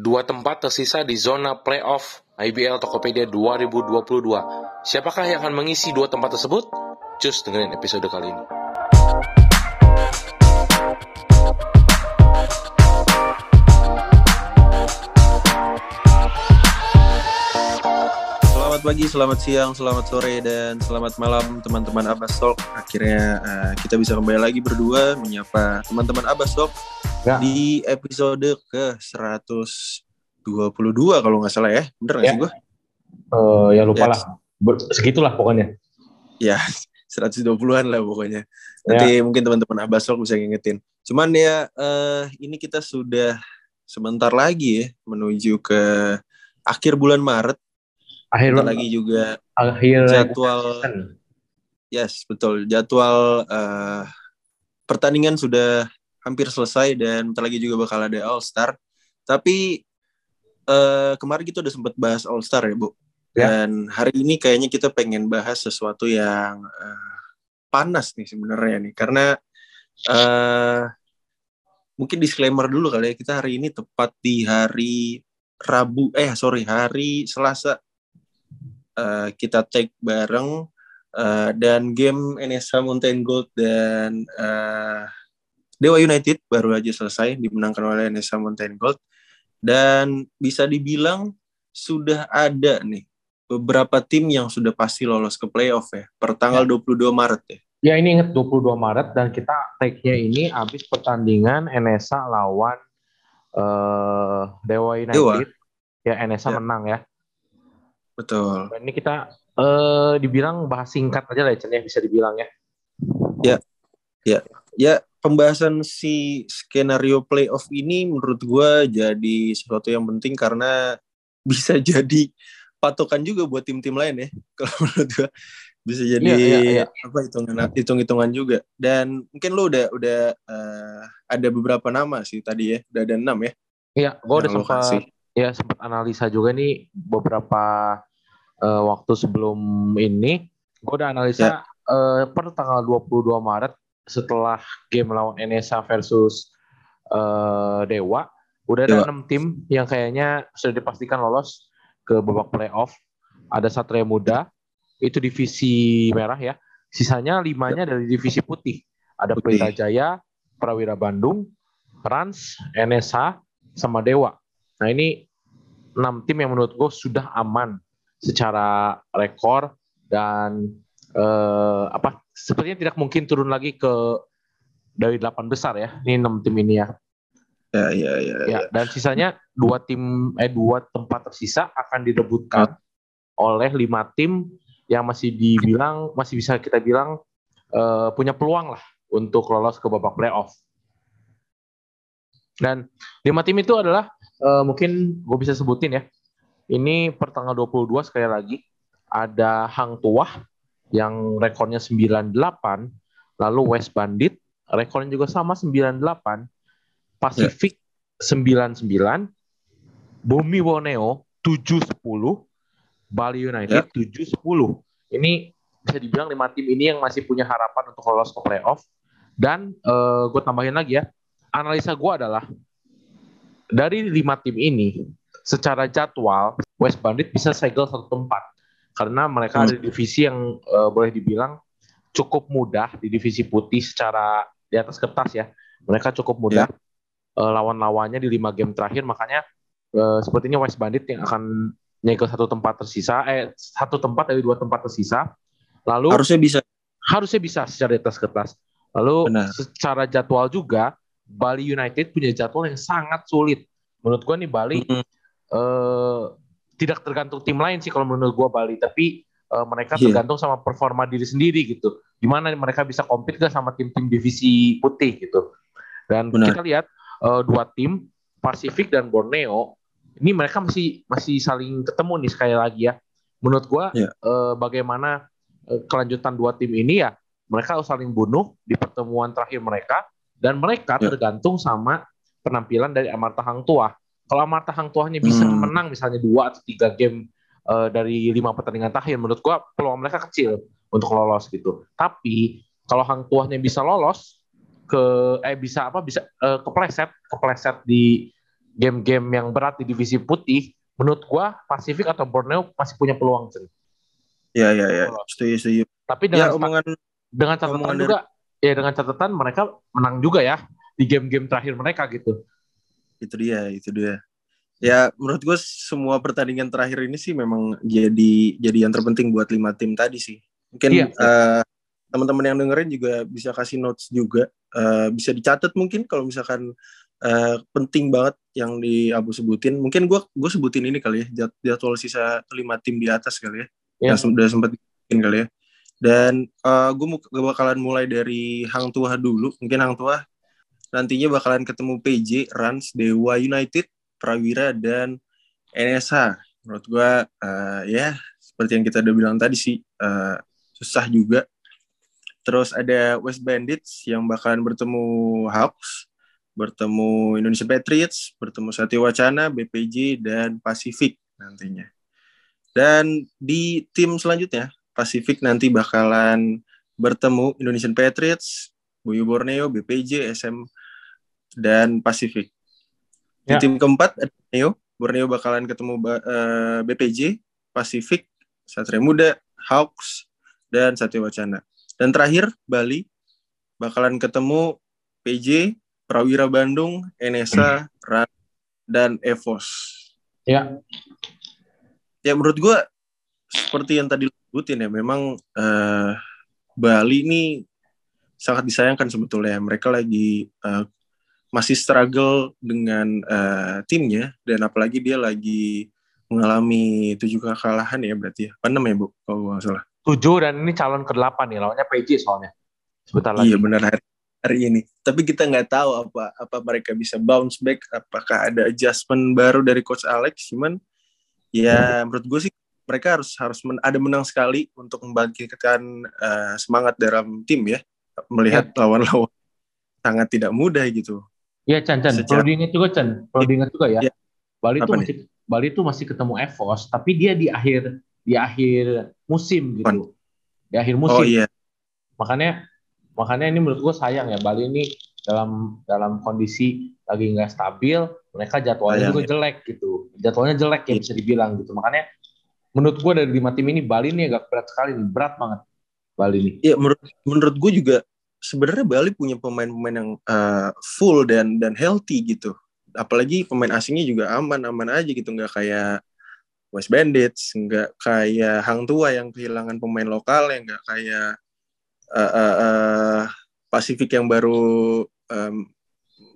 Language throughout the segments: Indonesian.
dua tempat tersisa di zona playoff IBL Tokopedia 2022. Siapakah yang akan mengisi dua tempat tersebut? Cus dengerin episode kali ini. Selamat pagi, selamat siang, selamat sore, dan selamat malam teman-teman Abbas. Akhirnya uh, kita bisa kembali lagi berdua menyapa teman-teman Abbas Ya. di episode ke 122 kalau nggak salah ya. Bener nggak Ya. sih gue? Eh, ya lupa Ya. lah. Segitulah pokoknya. Ya, 120-an lah pokoknya. Nanti mungkin teman-teman Abbas Talk bisa ngingetin. Cuman ya eh, ini kita sudah sebentar lagi ya menuju ke akhir bulan Maret. Akhir Bentar lagi juga akhir jadwal. Yes, betul. Jadwal eh, pertandingan sudah hampir selesai dan bentar lagi juga bakal ada All Star. Tapi eh, kemarin kita udah sempat bahas All Star ya, Bu. Ya. Dan hari ini kayaknya kita pengen bahas sesuatu yang eh, panas nih sebenarnya nih, karena eh, mungkin disclaimer dulu kali ya. Kita hari ini tepat di hari Rabu, eh sorry hari Selasa. Eh, kita take bareng Uh, dan game NSA Mountain Gold dan uh, Dewa United baru aja selesai dimenangkan oleh NSA Mountain Gold dan bisa dibilang sudah ada nih beberapa tim yang sudah pasti lolos ke playoff ya per tanggal 22 Maret ya. Ya ini inget 22 Maret dan kita take-nya ini habis pertandingan NSA lawan eh Dewa United. Dewa. Ya NSA Ya. menang ya. Betul. Dan ini kita eh dibilang bahas singkat aja lah ya, ya bisa dibilang ya. Ya pembahasan si skenario playoff ini menurut gua jadi sesuatu yang penting karena bisa jadi patokan juga buat tim-tim lain ya. Kalau menurut gua bisa jadi Iya, iya, iya. apa hitungan hitung-hitungan juga. Dan mungkin lo udah udah eh, ada beberapa nama sih tadi ya, udah ada enam ya. Iya, gue udah sempat kasih. ya sempat analisa juga nih beberapa eh, waktu sebelum ini. Gue udah analisa eh, per tanggal 22 Maret setelah game melawan NSA versus eh, Dewa, udah ada Dewa. enam tim yang kayaknya sudah dipastikan lolos ke babak playoff. Ada Satria Muda, itu divisi merah ya. Sisanya limanya dari divisi putih. Ada Putih. Pelita Jaya, Prawira Bandung, Rans, NSA, sama Dewa. Nah ini enam tim yang menurut gue sudah aman secara rekor dan eh, apa sepertinya tidak mungkin turun lagi ke dari delapan besar ya. Ini enam tim ini ya. Ya, ya, ya. ya. Ya, dan sisanya dua tim eh dua tempat tersisa akan direbutkan oleh lima tim yang masih dibilang masih bisa kita bilang eh, punya peluang lah untuk lolos ke babak playoff. Dan lima tim itu adalah eh, mungkin gue bisa sebutin ya. Ini per tanggal 22 sekali lagi ada Hang Tuah yang rekornya 98, lalu West Bandit rekornya juga sama 98, Pacific 99, Bumi Borneo 710, Bali United 710. Ini bisa dibilang lima tim ini yang masih punya harapan untuk lolos ke playoff. Dan gue tambahin lagi ya, analisa gue adalah dari lima tim ini, secara jadwal West Bandit bisa segel satu tempat karena mereka Hmm. ada di divisi yang eh, boleh dibilang cukup mudah di divisi putih secara di atas kertas ya. Mereka cukup mudah eh, lawan-lawannya di lima game terakhir makanya eh, sepertinya West Bandit yang akan nyegel satu tempat tersisa eh satu tempat dari dua tempat tersisa. Lalu Harusnya bisa. harusnya bisa secara di atas kertas. Lalu Benar. secara jadwal juga Bali United punya jadwal yang sangat sulit. Menurut gua nih Bali Hmm. eh, tidak tergantung tim lain sih kalau menurut gua Bali, tapi eh, mereka Iya. tergantung sama performa diri sendiri gitu. Gimana mereka bisa compete gak sama tim-tim divisi putih gitu. Dan Benar. kita lihat eh, dua tim Pasifik dan Borneo ini mereka masih masih saling ketemu nih sekali lagi ya. Menurut gua Iya. eh, bagaimana eh, kelanjutan dua tim ini ya mereka harus saling bunuh di pertemuan terakhir mereka dan mereka Ya. tergantung sama penampilan dari Amarta Hang Tua. Kalau Amarta Hang Tuahnya bisa Hmm. menang misalnya dua atau tiga game eh, dari lima pertandingan terakhir, menurut gua peluang mereka kecil untuk lolos gitu. Tapi kalau Hang Tuahnya bisa lolos ke eh bisa apa bisa eh, kepleset kepleset di game-game yang berat di divisi putih, menurut gua Pasifik atau Borneo masih punya peluang Chen. Ya ya ya, setuju setuju. Tapi Ya dengan omongan dengan catatan omongan juga ya dengan catatan mereka menang juga ya di game-game terakhir mereka gitu. Itu dia itu dia. Ya menurut gue semua pertandingan terakhir ini sih memang jadi jadi yang terpenting buat lima tim tadi sih. Mungkin Iya. eh, teman-teman yang dengerin juga bisa kasih notes juga, Eh, bisa dicatat mungkin kalau misalkan eh, penting banget yang di Abu sebutin. Mungkin gue gue sebutin ini kali ya jad- jadwal sisa lima tim di atas kali ya. Iya. Yang sudah sempat dibikin kali ya. Dan gue bakalan mulai dari Hang Tuah dulu. Mungkin Hang Tuah nantinya bakalan ketemu PJ, Rans, Dewa United, Prawira, dan NSH. Menurut gue eh, ya seperti yang kita udah bilang tadi sih eh, susah juga. Terus ada West Bandits yang bakalan bertemu Hawks, bertemu Indonesia Patriots, bertemu Satya Wacana, BPJ, dan Pacific nantinya. Dan di tim selanjutnya, Pacific nanti bakalan bertemu Indonesian Patriots, Buyu Borneo, BPJ, SM, dan Pacific. Di Ya. tim keempat ada Borneo, Borneo bakalan ketemu ba- eh, BPJ, Pacific, Satria Muda, Hawks, dan Satya Wacana. Dan terakhir Bali bakalan ketemu PJ, Prawira Bandung, NSA, RAN, dan EVOS. Ya, Ya menurut gua seperti yang tadi sebutin ya, memang eh, Bali ini sangat disayangkan sebetulnya. Mereka lagi eh, masih struggle dengan eh, timnya dan apalagi dia lagi mengalami tujuh kekalahan ya berarti ya. Apa enam ya Bu kalau nggak salah. tujuh dan ini calon ke-8 nih lawannya PJ soalnya. Sebentar lagi. Iya benar hari, hari ini. Tapi kita nggak tahu apa apa mereka bisa bounce back, apakah ada adjustment baru dari coach Alex. Cuman ya menurut gue sih mereka harus harus men- ada menang sekali untuk membangkitkan eh, semangat dalam tim ya. Melihat lawan-lawan sangat tidak mudah gitu. Iya Chan Chan, Secara- perlu diingat juga Chan, perlu diingat juga ya. Iya. Bali itu nih? masih Bali itu masih ketemu Evos, tapi dia di akhir di akhir musim gitu. Di akhir musim. Oh iya, Makanya makanya ini menurut gue sayang ya Bali ini dalam dalam kondisi lagi nggak stabil, mereka jadwalnya Sayang, juga ya. jelek gitu. Jadwalnya jelek ya Iya. bisa dibilang gitu. Makanya menurut gue dari lima tim ini Bali ini agak berat sekali nih, berat banget Bali ini. Iya menurut menurut gue juga sebenarnya Bali punya pemain-pemain yang eh, full dan dan healthy gitu. Apalagi pemain asingnya juga aman-aman aja gitu, nggak kayak West Bandits, nggak kayak Hang Tua yang kehilangan pemain lokal, yang nggak kayak eh, eh, eh, Pasifik yang baru em,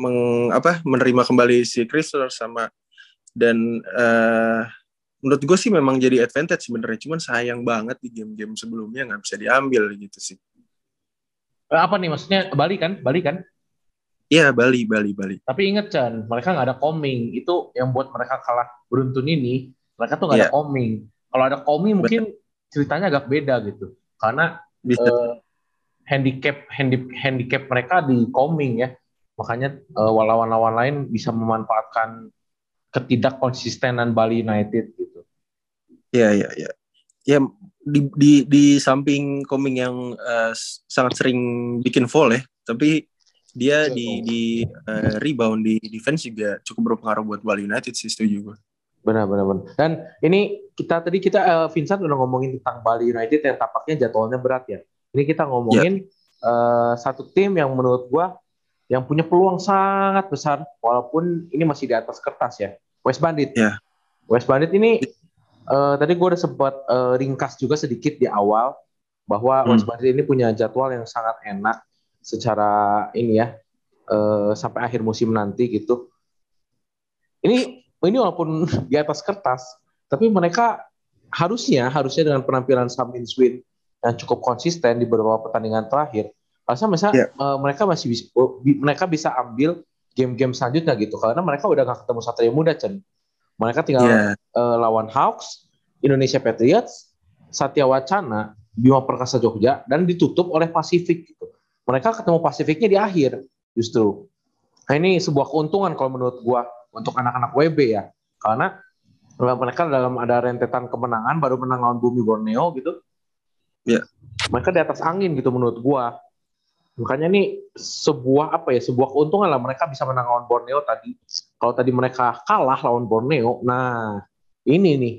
meng, apa menerima kembali si Chrysler sama dan eh, menurut gue sih memang jadi advantage sebenarnya. Cuman sayang banget di game-game sebelumnya nggak bisa diambil gitu sih Apa nih maksudnya Bali kan? Bali kan? Iya Bali Bali Bali Tapi inget Chan, mereka nggak ada coming. Itu yang buat mereka kalah beruntun ini. Mereka tuh nggak ada Iya. coming. Kalau ada coming mungkin ceritanya agak beda gitu. Karena bisa eh, handicap handi, handicap mereka di coming ya. Makanya eh, lawan-lawan lain bisa memanfaatkan ketidakkonsistenan Bali United gitu. Iya iya iya ya di di di samping Koming yang s- sangat sering bikin foul ya tapi dia Iya, di di eh, rebound di defense juga cukup berpengaruh buat Bali United sih setuju gue Benar, benar, benar. Dan ini kita tadi kita eh, Vincent udah ngomongin tentang Bali United yang tampaknya jadwalnya berat ya. Ini kita ngomongin eh, satu tim yang menurut gua yang punya peluang sangat besar walaupun ini masih di atas kertas ya. West Bandit. Ya. West Bandit ini eh, tadi gua udah sempat eh, ringkas juga sedikit di awal bahwa Hmm. West Bandit ini punya jadwal yang sangat enak secara ini ya eh, sampai akhir musim nanti gitu. Ini ini walaupun di atas kertas, tapi mereka harusnya harusnya dengan penampilan Sam Swin yang cukup konsisten di beberapa pertandingan terakhir, harusnya masa, Ya. eh, mereka masih bisa oh, bi- mereka bisa ambil game-game selanjutnya gitu karena mereka udah gak ketemu Satria Muda Chen. Mereka tinggal ya eh, lawan Hawks, Indonesia Patriots, Satya Wacana, Bima Perkasa Jogja dan ditutup oleh Pasifik gitu. Mereka ketemu Pasifiknya di akhir justru. Nah ini sebuah keuntungan kalau menurut gua untuk anak-anak WB ya. Karena eh, mereka dalam ada rentetan kemenangan baru menang lawan Bumi Borneo gitu. Iya. Mereka di atas angin gitu menurut gua. Makanya ini sebuah apa ya, sebuah keuntungan lah mereka bisa menang lawan Borneo tadi kalau tadi mereka kalah lawan Borneo, nah ini nih,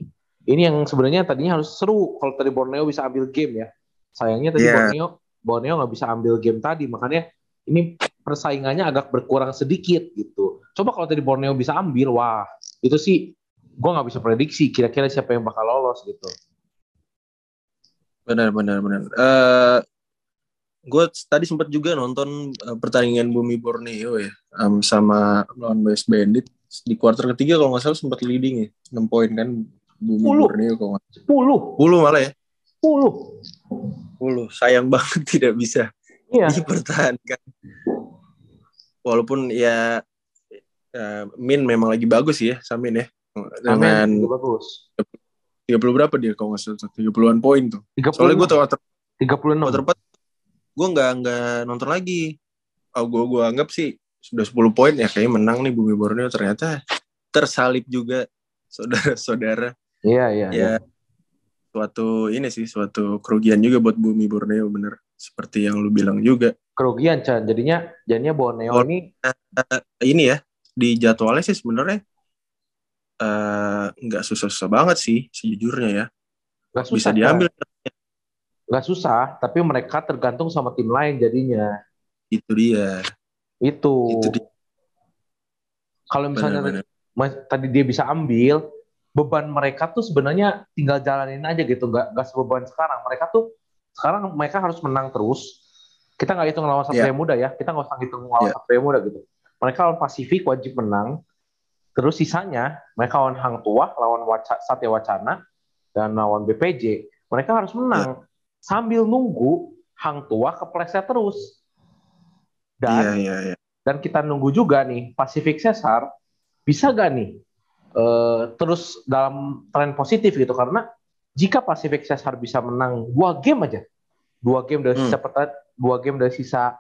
ini yang sebenarnya tadinya harus seru kalau tadi Borneo bisa ambil game ya. Sayangnya tadi Yeah. Borneo Borneo nggak bisa ambil game tadi, makanya ini persaingannya agak berkurang sedikit gitu. Coba kalau tadi Borneo bisa ambil, wah itu sih gue nggak bisa prediksi kira-kira siapa yang bakal lolos gitu. Benar, benar, benar. Eh gue tadi sempat juga nonton eh, pertandingan Bumi Borneo ya, em, sama lawan West Bandit di kuarter ketiga kalau nggak salah sempat leading ya, 6 poin kan Bumi Sepuluh. Borneo kalau nggak 10, 10 malah ya, 10. 10. Sayang banget tidak bisa Iya. dipertahankan. Walaupun ya eh, Min memang lagi bagus ya, Samin ya. Dengan Amin, bagus. 30 berapa dia kalau nggak salah, 30-an poin tuh. 36, Soalnya gue tuh quarter 36. Quarter 4 gue nggak nggak nonton lagi. Oh, gue gue anggap sih sudah 10 poin ya kayaknya menang nih Bumi Borneo ternyata tersalip juga saudara-saudara. Iya, iya. iya. Ya suatu ini sih suatu kerugian juga buat Bumi Borneo bener seperti yang lu bilang juga. Kerugian, Chan. Jadinya jadinya Borneo Oh. ini Eh, ini ya di jadwalnya sih sebenarnya eh, nggak susah-susah banget sih sejujurnya ya susah. bisa diambil Nggak susah, tapi mereka tergantung sama tim lain jadinya. itu dia Itu. itu dia Kalau misalnya benar-benar mas- tadi dia bisa ambil, beban mereka tuh sebenarnya tinggal jalanin aja gitu, nggak nggak sebeban sekarang. Mereka tuh sekarang mereka harus menang terus. Kita nggak hitung lawan Satria Iya. Muda ya, kita nggak usah hitung lawan Iya. Satria Muda gitu. Mereka lawan Pasifik wajib menang. Terus sisanya mereka lawan Hang Tuah, lawan Waca, Satya Wacana, dan lawan BPJ. Mereka harus menang sambil nunggu Hang Tuah kepleset terus. Dan iya iya iya. dan kita nunggu juga nih Pacific Cesar bisa gak nih eh, terus dalam tren positif gitu? Karena jika Pacific Cesar bisa menang dua game aja dua game dari Hmm. sisa perta- dua game dari sisa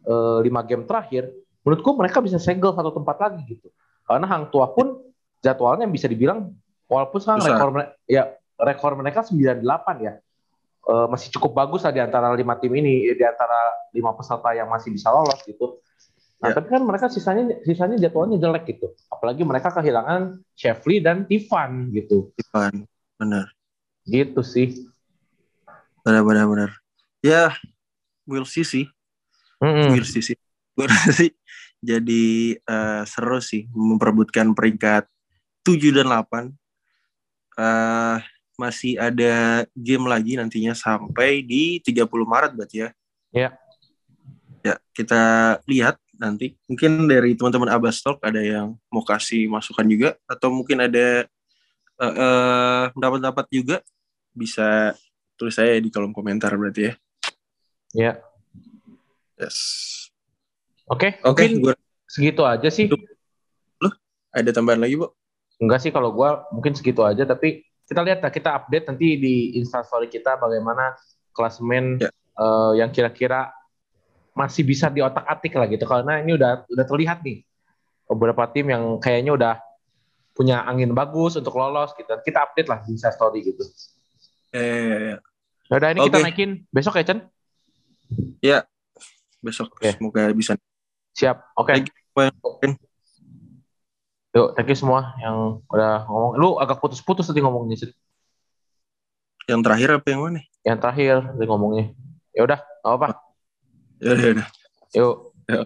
eh, lima game terakhir menurutku mereka bisa segel satu tempat lagi gitu. Karena Hang Tua pun jadwalnya bisa dibilang walaupun sekarang rekor ya rekor mereka 98 ya Eh, masih cukup bagus lah di antara lima tim ini di antara lima peserta yang masih bisa lolos gitu Nah, Ya. tapi kan mereka sisanya sisanya jadwalnya jelek gitu. Apalagi mereka kehilangan Shefly dan Tivan gitu. Ivan benar Gitu sih. benar benar benar ya we'll see sih Mm-mm. we'll see sih sih jadi eh, seru sih memperebutkan peringkat 7 dan 8 eh masih ada game lagi nantinya sampai di 30 Maret berarti ya Ya. ya kita lihat nanti mungkin dari teman-teman Abbas Talk ada yang mau kasih masukan juga atau mungkin ada eh, eh, pendapat-pendapat juga bisa tulis saya di kolom komentar berarti ya Ya. yes Oke, oke mungkin gue segitu aja sih. ada tambahan lagi bu Enggak sih kalau gua mungkin segitu aja tapi kita lihat lah kita update nanti di Instastory kita bagaimana klasemen Ya. eh, yang kira-kira masih bisa diotak-atik lah gitu karena ini udah udah terlihat nih beberapa tim yang kayaknya udah punya angin bagus untuk lolos gitu. Kita update lah di Instastory gitu. ya, ya, ya, ya. Udah ini kita Oke. naikin besok ya Chen? besok Oke. semoga bisa Siap. Oke. Thank you. Yuk, thank you semua yang udah ngomong. Lu agak putus-putus tadi ngomongnya. Sid. yang terakhir apa yang mana Yang terakhir tadi ngomongnya. Ya udah, apa-apa. ya udah ya udah Yuk. Ya.